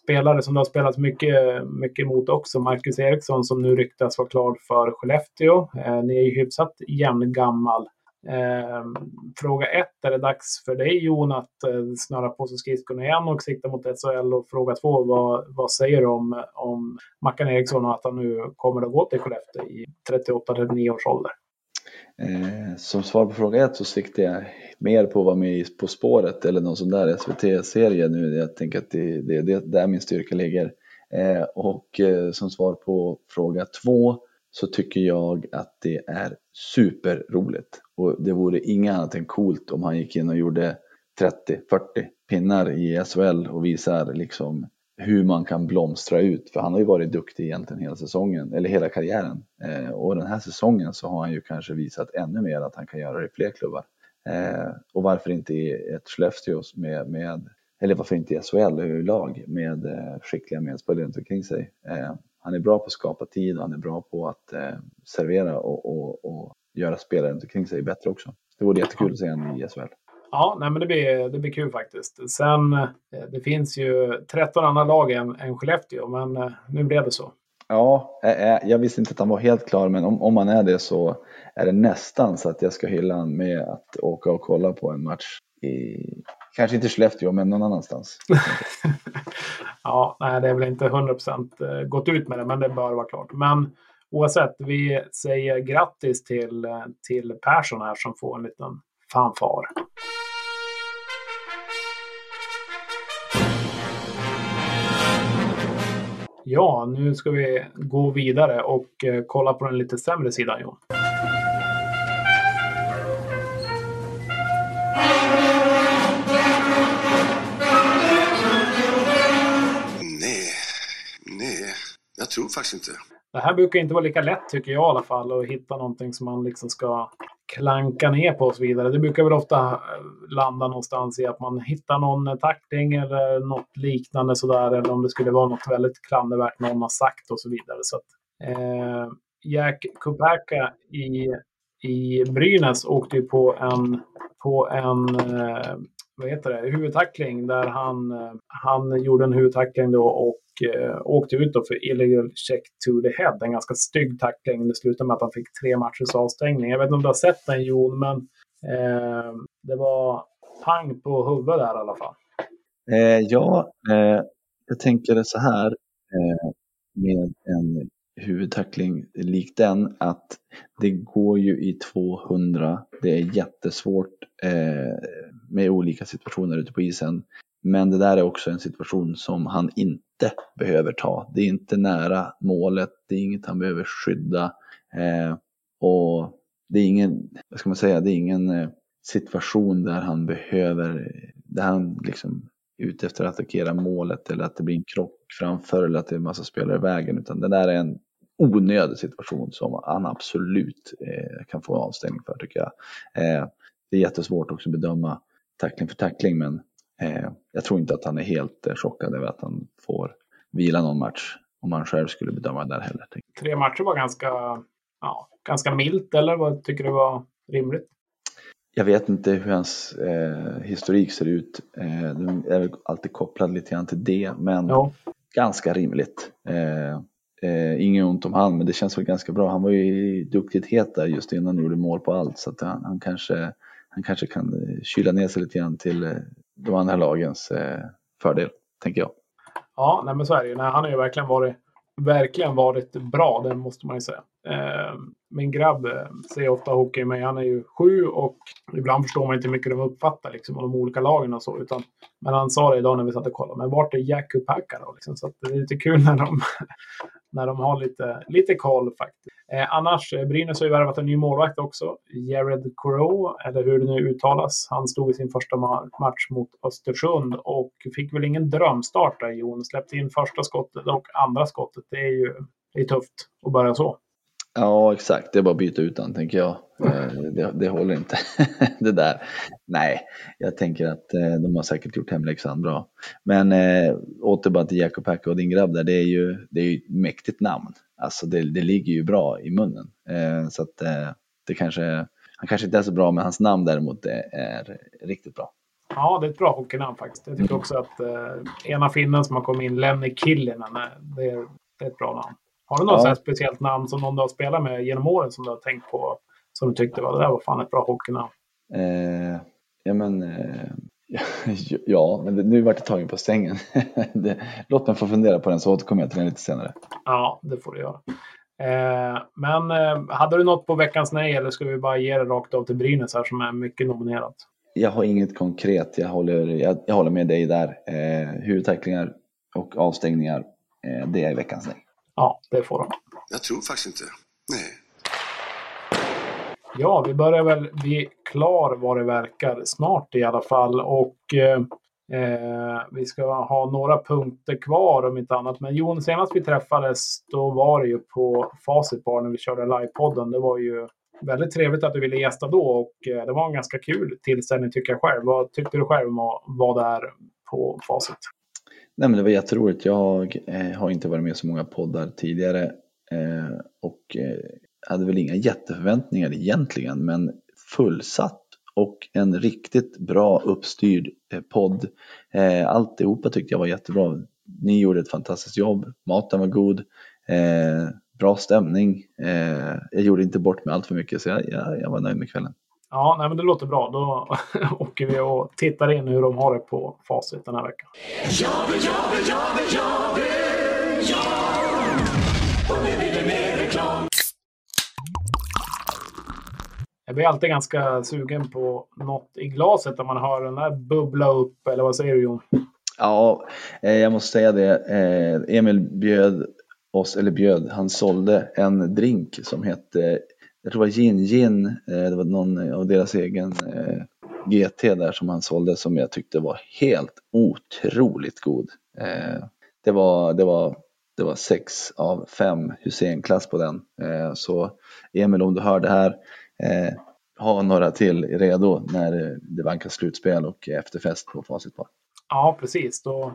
spelare som du har spelat mycket, mycket mot också, Marcus Eriksson, som nu ryktas vara klar för Skellefteå. Eh, ni är ju hyfsat jämngammal. Eh, fråga ett, är det dags för dig Jon att eh, snöra på sig skridskorna igen och sikta mot SHL? Och fråga två, vad, vad säger du om, om Mackan Eriksson och att han nu kommer att gå till Skellefteå i 38-39 års ålder? Eh, som svar på fråga ett så siktar jag mer på att vara med i På spåret eller någon sån där SVT-serie nu. Jag tänker att det, det, det är där min styrka ligger. Eh, och eh, som svar på fråga två så tycker jag att det är superroligt. Och det vore inget annat än coolt om han gick in och gjorde 30-40 pinnar i SHL och visar liksom hur man kan blomstra ut. För han har ju varit duktig egentligen hela säsongen, eller hela karriären. Eh, och den här säsongen så har han ju kanske visat ännu mer att han kan göra det i fler klubbar. Eh, och varför inte i ett Skellefteå med, med, eller varför inte i SHL lag med eh, skickliga medspelare runt omkring sig. Eh, han är bra på att skapa tid och han är bra på att eh, servera och, och, och göra spelare runt omkring sig bättre också. Det vore jättekul att se honom i SHL. Ja, nej, men det blir, det blir kul faktiskt. Sen, eh, det finns ju 13 andra lag än, än Skellefteå, men eh, nu blev det så. Ja, jag visste inte att han var helt klar, men om, om han är det så är det nästan så att jag ska hylla honom med att åka och kolla på en match i, kanske inte Skellefteå, men någon annanstans. <laughs> ja, nej, det är väl inte 100% eh, gått ut med det, men det bör vara klart. Men oavsett, vi säger grattis till, till Persson här som får en liten fanfar. Ja, nu ska vi gå vidare och eh, kolla på den lite sämre sidan, Jon. Nej, nej, jag tror faktiskt inte det här brukar inte vara lika lätt tycker jag i alla fall att hitta någonting som man liksom ska klanka ner på och så vidare. Det brukar väl ofta eh, landa någonstans i att man hittar någon eh, tackling eller något liknande sådär. Eller om det skulle vara något väldigt klandervärt någon har sagt och så vidare. Så att, eh, Jack Kupacka i, i Brynäs åkte ju på en, på en eh, vad heter det, huvudtackling där han, eh, han gjorde en huvudtackling då och eh, åkte ut då för illegal check to the head. En ganska stygg tackling. Det slutade med att han fick tre matchers avstängning. Jag vet inte om du har sett den Jon, men eh, det var pang på huvudet där i alla fall. Eh, ja, eh, jag tänker så här eh, med en huvudtackling lik den att det går ju i 200. Det är jättesvårt eh, med olika situationer ute på isen. Men det där är också en situation som han inte behöver ta. Det är inte nära målet, det är inget han behöver skydda. Eh, och det är ingen, vad ska man säga, det är ingen eh, situation där han behöver, där han liksom är ute efter att attackera målet eller att det blir en krock framför eller att det är en massa spelare i vägen. Utan det där är en onödig situation som han absolut eh, kan få avstängning för tycker jag. Eh, det är jättesvårt också att bedöma tackling för tackling men eh, jag tror inte att han är helt eh, chockad över att han får vila någon match om han själv skulle bedöma det där heller. Tre matcher var ganska, ja, ganska milt eller vad tycker du var rimligt? Jag vet inte hur hans eh, historik ser ut. Eh, den är väl alltid kopplad lite grann till det men Ja. ganska rimligt. Eh, eh, inget ont om han men det känns väl ganska bra. Han var ju duktigt het där just innan han gjorde mål på allt så att han, han kanske han kanske kan eh, kyla ner sig lite grann till eh, de andra lagens eh, fördel, tänker jag. Ja, nej, men så är det ju. Nej, han har ju verkligen varit, verkligen varit bra, det måste man ju säga. Eh, min grabb eh, ser ofta hockey, men han är ju sju och ibland förstår man inte hur mycket de uppfattar liksom, av de olika lagen och så. Utan, men han sa det idag när vi satt och kollade, men vart är Jack Kupaka då? Liksom, så att det är lite kul när de, när de har lite, lite koll faktiskt. Eh, annars, eh, Brynäs har ju värvat en ny målvakt också. Jared Crow, eller hur det nu uttalas. Han stod i sin första match mot Östersund och fick väl ingen drömstart där, Jon. Släppte in första skottet och andra skottet. Det är ju det är tufft att börja så. Ja, exakt. Det är bara att byta ut den, tänker jag. Eh, Det, det håller inte. <laughs> det där. Nej, jag tänker att eh, de har säkert gjort hemläxan bra. Men eh, åter bara till Jakob Hacke och din grabb där. Det är ju, det är ju ett mäktigt namn. Alltså det, det ligger ju bra i munnen. Eh, så att eh, det kanske, han kanske inte är så bra, men hans namn däremot är, är riktigt bra. Ja, det är ett bra hockeynamn faktiskt. Jag tycker också att eh, ena finnen som har kommit in, Lenny Killinen, det, det är ett bra namn. Har du något Ja. speciellt namn som någon du har spelat med genom åren som du har tänkt på? Som du tyckte var det där var fan ett bra hockeynamn. Eh, ja men, eh, <laughs> ja, men nu vart jag tagen på sängen. <laughs> det, låt mig få fundera på den så återkommer jag till den lite senare. Ja, det får du göra. Eh, men eh, hade du något på veckans nej eller ska vi bara ge det rakt av till Brynäs här som är mycket nominerat? Jag har inget konkret, jag håller, jag, jag håller med dig där. Eh, huvudtacklingar och avstängningar, eh, det är veckans nej. Ja, det får de. Jag tror faktiskt inte. Nej. Ja, vi börjar väl bli klar vad det verkar snart i alla fall. Och eh, eh, vi ska ha några punkter kvar om inte annat. Men Jon, senast vi träffades då var det ju på Facit Bar när vi körde livepodden. Det var ju väldigt trevligt att du ville gästa då och eh, det var en ganska kul tillställning tycker jag själv. Vad tyckte du själv om att vara där på Facit? Nej men det var jätteroligt. Jag eh, har inte varit med i så många poddar tidigare eh, och eh, hade väl inga jätteförväntningar egentligen men fullsatt och en riktigt bra uppstyrd eh, podd. Eh, alltihopa tyckte jag var jättebra. Ni gjorde ett fantastiskt jobb, maten var god, eh, bra stämning. Eh, jag gjorde inte bort mig allt för mycket så jag, jag, jag var nöjd med kvällen. Ja, nej, men det låter bra. Då <laughs> åker vi och tittar in hur de har det på Facit den här veckan. Jag blir alltid ganska sugen på något i glaset när man hör den där bubbla upp, eller vad säger du Jon? Ja, eh, jag måste säga det. Eh, Emil bjöd oss, eller bjöd, han sålde en drink som hette, jag tror det var Jin Jin, eh, det var någon av deras egen eh, GT där som han sålde som jag tyckte var helt otroligt god. Eh, det var, det var det var sex av fem Hussein-klass på den. Så Emil, om du hör det här, ha några till redo när det vankas slutspel och efterfest på Facit bar. Ja, precis. Då,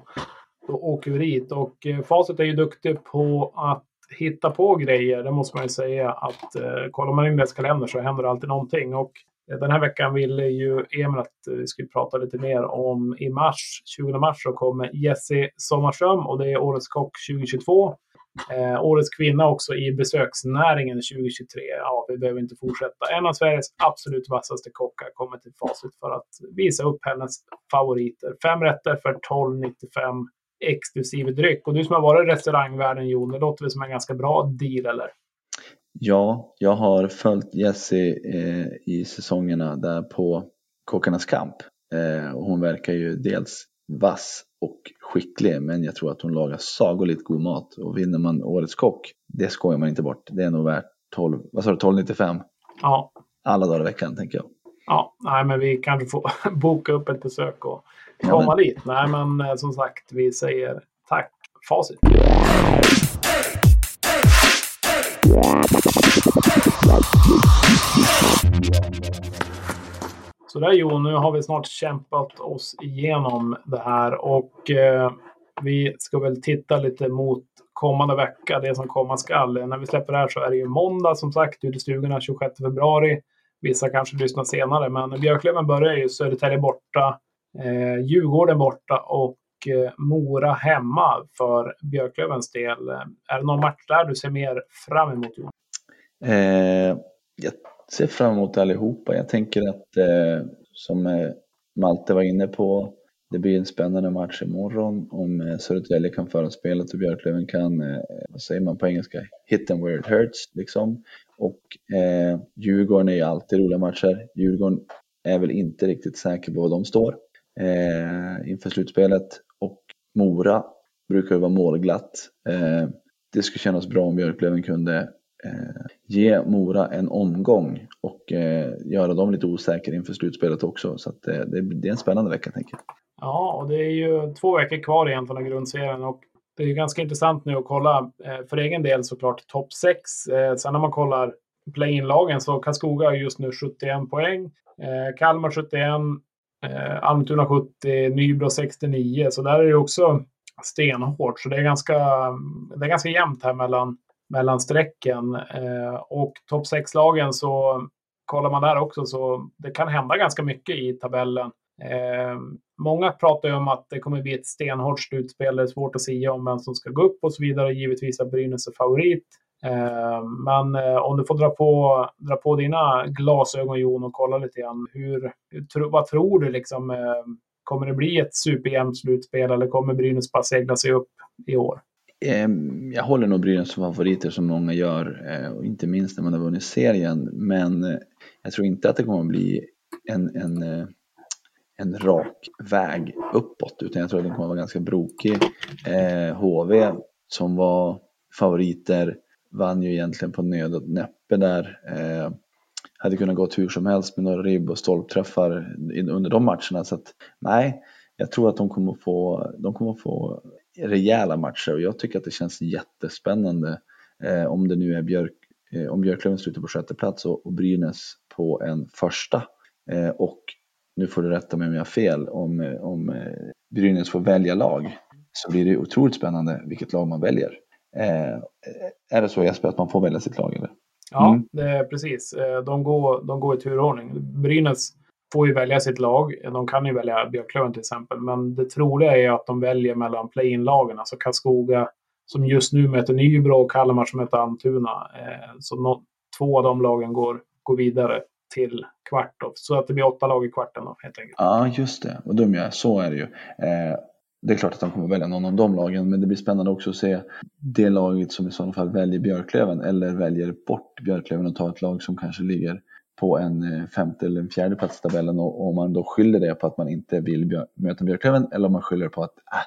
då åker vi dit. Och Facit är ju duktig på att hitta på grejer. Det måste man ju säga. att eh, Kollar man in deras kalender så händer det alltid någonting. Och eh, den här veckan ville ju Emil att eh, vi skulle prata lite mer om i mars, 20 mars, så kommer Jesse Sommarström och det är Årets Kock 2022. Eh, årets kvinna också i besöksnäringen 2023. Ja, vi behöver inte fortsätta. En av Sveriges absolut vassaste kockar kommer till Facit för att visa upp hennes favoriter. Fem rätter för 12,95 exklusive dryck. Och du som har varit i restaurangvärlden Jon, det låter väl som en ganska bra deal eller? Ja, jag har följt Jessie eh, i säsongerna där på Kockarnas kamp. Eh, och hon verkar ju dels vass och skicklig men jag tror att hon lagar sagolikt god mat och vinner man Årets kock, det skojar man inte bort. Det är nog värt 12, vad sa du, 12,95? Ja. Alla dagar i veckan tänker jag. Ja, nej men vi kanske får <laughs> boka upp ett besök och komma ja, dit. Nej men eh, som sagt, vi säger tack. Facit. Så där Jon, nu har vi snart kämpat oss igenom det här och eh, vi ska väl titta lite mot kommande vecka, det som komma skall. När vi släpper det här så är det ju måndag som sagt, ute i stugorna 26 februari. Vissa kanske lyssnar senare, men Björklöven börjar ju Södertälje borta, eh, Djurgården borta och eh, Mora hemma för Björklövens del. Eh, är det någon match där du ser mer fram emot Eh, jag ser fram emot allihopa. Jag tänker att eh, som eh, Malte var inne på, det blir en spännande match imorgon om eh, Södertälje kan föra spelet och Björklöven kan, eh, vad säger man på engelska, hit and where it hurts liksom. Och eh, Djurgården är ju alltid roliga matcher. Djurgården är väl inte riktigt säker på var de står eh, inför slutspelet och Mora brukar ju vara målglatt. Eh, det skulle kännas bra om Björklöven kunde eh, ge Mora en omgång och eh, göra dem lite osäkra inför slutspelet också. Så att, eh, det, det, är en spännande vecka tänker jag. Ja, och det är ju två veckor kvar egentligen av grundserien och det är ganska intressant nu att kolla eh, för egen del såklart topp 6. Eh, sen när man kollar play-in-lagen så Karlskoga har just nu 71 poäng. Eh, Kalmar 71, Eh, Almtuna 70, Nybro 69. Så där är det också stenhårt. Så det är ganska, det är ganska jämnt här mellan mellan strecken. Eh, och topp 6-lagen så kollar man där också så det kan hända ganska mycket i tabellen. Eh, många pratar ju om att det kommer bli ett stenhårt slutspel. Det är svårt att säga om vem som ska gå upp och så vidare. Givetvis är Brynäs favorit. Eh, men eh, om du får dra på, dra på dina glasögon Jon och kolla lite grann. Hur, vad tror du liksom? Eh, kommer det bli ett superjämnt slutspel eller kommer Brynäs bara segla sig upp i år? Ehm, jag håller nog Brynäs som favoriter som många gör, och inte minst när man har vunnit serien. Men jag tror inte att det kommer att bli en, en, en rak väg uppåt, utan jag tror att den kommer att vara ganska brokig. HV som var favoriter vann ju egentligen på nöd och näppe där. Eh, hade kunnat gå hur som helst med några ribb och stolpträffar under de matcherna. Så att, nej, jag tror att de kommer att få, de kommer få rejäla matcher och jag tycker att det känns jättespännande eh, om det nu är Björk, eh, om Björklöven slutar på sjätte plats och, och Brynäs på en första. Eh, och nu får du rätta mig om jag har fel, om, om eh, Brynäs får välja lag så blir det otroligt spännande vilket lag man väljer. Eh, är det så Jesper att man får välja sitt lag eller? Ja, mm. det är precis. De går, de går i turordning. Brynäs får ju välja sitt lag. De kan ju välja Björklöven till exempel. Men det troliga är att de väljer mellan play-in-lagen. Alltså Karlskoga som just nu möter Nybro och Kalmar som möter Almtuna. Eh, så no två av de lagen går, går vidare till kvart. Då. Så att det blir åtta lag i kvarten då, helt enkelt. Ja, just det. Och dum jag Så är det ju. Eh, det är klart att de kommer välja någon av de lagen, men det blir spännande också att se det laget som i sådana fall väljer Björklöven eller väljer bort Björklöven och tar ett lag som kanske ligger på en eh, femte eller en fjärde plats i tabellen och om man då skyller det på att man inte vill möta Björklöven eller om man skyller på att äh,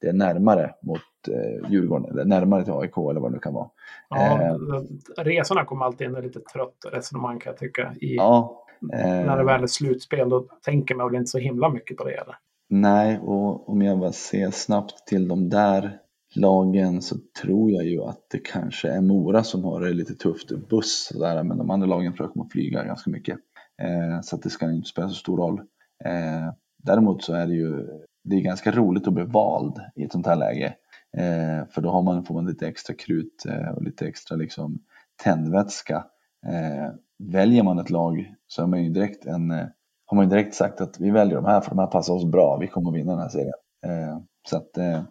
det är närmare mot eh, Djurgården eller närmare till AIK eller vad det nu kan vara. Ja, eh, resorna kommer alltid in lite trött resonemang kan jag tycka. I, ja, eh, när det väl är slutspel då tänker man väl inte så himla mycket på det. Eller? Nej, och om jag bara ser snabbt till de där lagen så tror jag ju att det kanske är Mora som har det lite tufft buss där, men de andra lagen tror jag kommer att flyga ganska mycket. Eh, så att det ska inte spela så stor roll. Eh, däremot så är det ju det är ganska roligt att bli vald i ett sånt här läge. Eh, för då har man, får man lite extra krut eh, och lite extra liksom, tändvätska. Eh, väljer man ett lag så är man ju direkt en, eh, har man ju direkt sagt att vi väljer de här för de här passar oss bra, vi kommer att vinna den här serien. Eh, så att eh,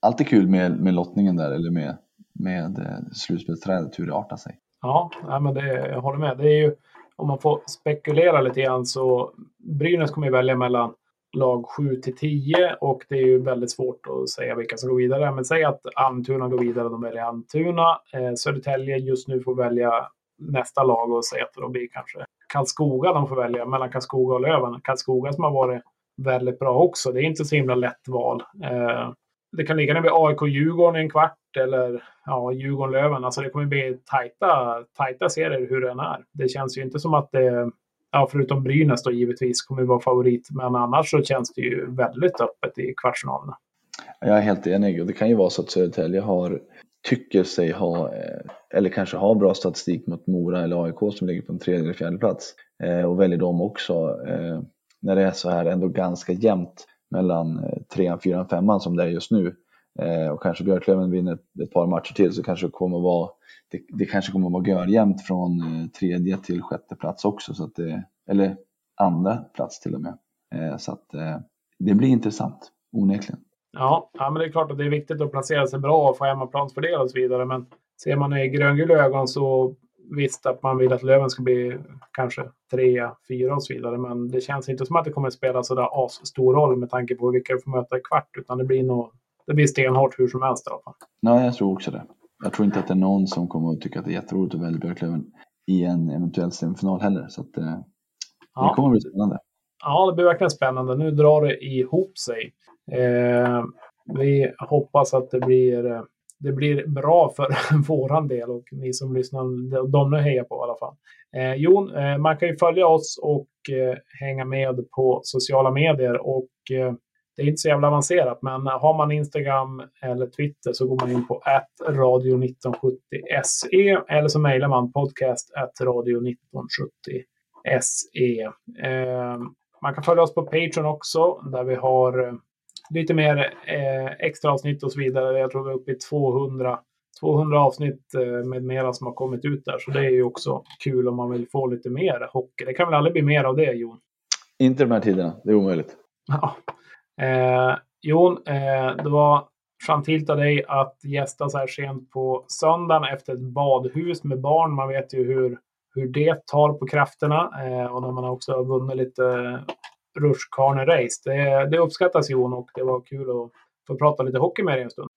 alltid kul med, med lottningen där eller med, med eh, slutspelsträdet, hur det artar sig. Ja, nej, men det, jag håller med. Det är ju, om man får spekulera lite grann så Brynäs kommer ju välja mellan lag 7 till 10 och det är ju väldigt svårt att säga vilka som går vidare. Men säg att Almtuna går vidare, de väljer Almtuna. Eh, Södertälje just nu får välja nästa lag och säga att de blir kanske Karlskoga de får välja mellan Karlskoga och Löven. Karlskoga som har varit väldigt bra också. Det är inte så himla lätt val. Eh, det kan ligga ner vid AIK-Djurgården i en kvart eller ja, Djurgården-Löven. Alltså det kommer bli tajta, tajta serier hur den är. Det känns ju inte som att det, ja, förutom Brynäs då givetvis, kommer vara favorit. Men annars så känns det ju väldigt öppet i kvartsfinalerna. Jag är helt enig och det kan ju vara så att Södertälje har, tycker sig ha, eh, eller kanske har bra statistik mot Mora eller AIK som ligger på en tredje eller fjärde plats eh, och väljer dem också. Eh, när det är så här ändå ganska jämnt mellan trean, fyran, femman som det är just nu och kanske Björklöven vinner ett, par matcher till så kanske det kommer att vara det, det kanske kommer att vara görjämnt från tredje till sjätte plats också, så att det, eller andra plats till och med. Så att det blir intressant, onekligen. Ja, ja, men det är klart att det är viktigt att placera sig bra och få hemmaplansfördel och så vidare. Men ser man i gröngula ögon så visst att man vill att Löven ska bli kanske trea, fyra och så vidare. Men det känns inte som att det kommer att spela sådär as stor roll med tanke på vilka du får möta i kvart. Utan det blir nog det blir stenhårt hur som helst i alla fall. Nej, jag tror också det. Jag tror inte att det är någon som kommer att tycka att det är jätteroligt att välja Björklöven i en eventuell semifinal heller. Så att, eh, ja. det kommer att bli spännande. Ja, det blir verkligen spännande. Nu drar det ihop sig. Eh, vi hoppas att det blir, eh, det blir bra för <laughs> våran del och ni som lyssnar, de nu hejar på i alla fall. Eh, Jon, eh, man kan ju följa oss och eh, hänga med på sociala medier och eh, det är inte så jävla avancerat, men har man Instagram eller Twitter så går man in på radio1970se eller så mejlar man podcast radio1970se. Eh, man kan följa oss på Patreon också, där vi har eh, lite mer eh, extra avsnitt och så vidare. Jag tror vi är uppe i 200, 200 avsnitt eh, med mera som har kommit ut där. Så det är ju också kul om man vill få lite mer hockey. Det kan väl aldrig bli mer av det, Jon? Inte de här tiderna, det är omöjligt. <laughs> Ja. Eh, Jon, eh, det var gentilt av dig att gästa så här sent på söndagen efter ett badhus med barn. Man vet ju hur, hur det tar på krafterna eh, och när man också har vunnit lite rutschkane-race. Det, det uppskattas Jon och det var kul att få prata lite hockey med dig en stund.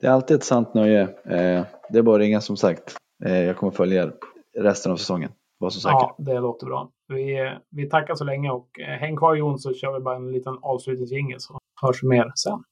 Det är alltid ett sant nöje. Eh, det är bara att ringa som sagt. Eh, jag kommer följa er resten av säsongen. Var så säker. Ja, det låter bra. Vi, vi tackar så länge och eh, häng kvar Jon så kör vi bara en liten avslutningsjingel så hörs vi mer sen.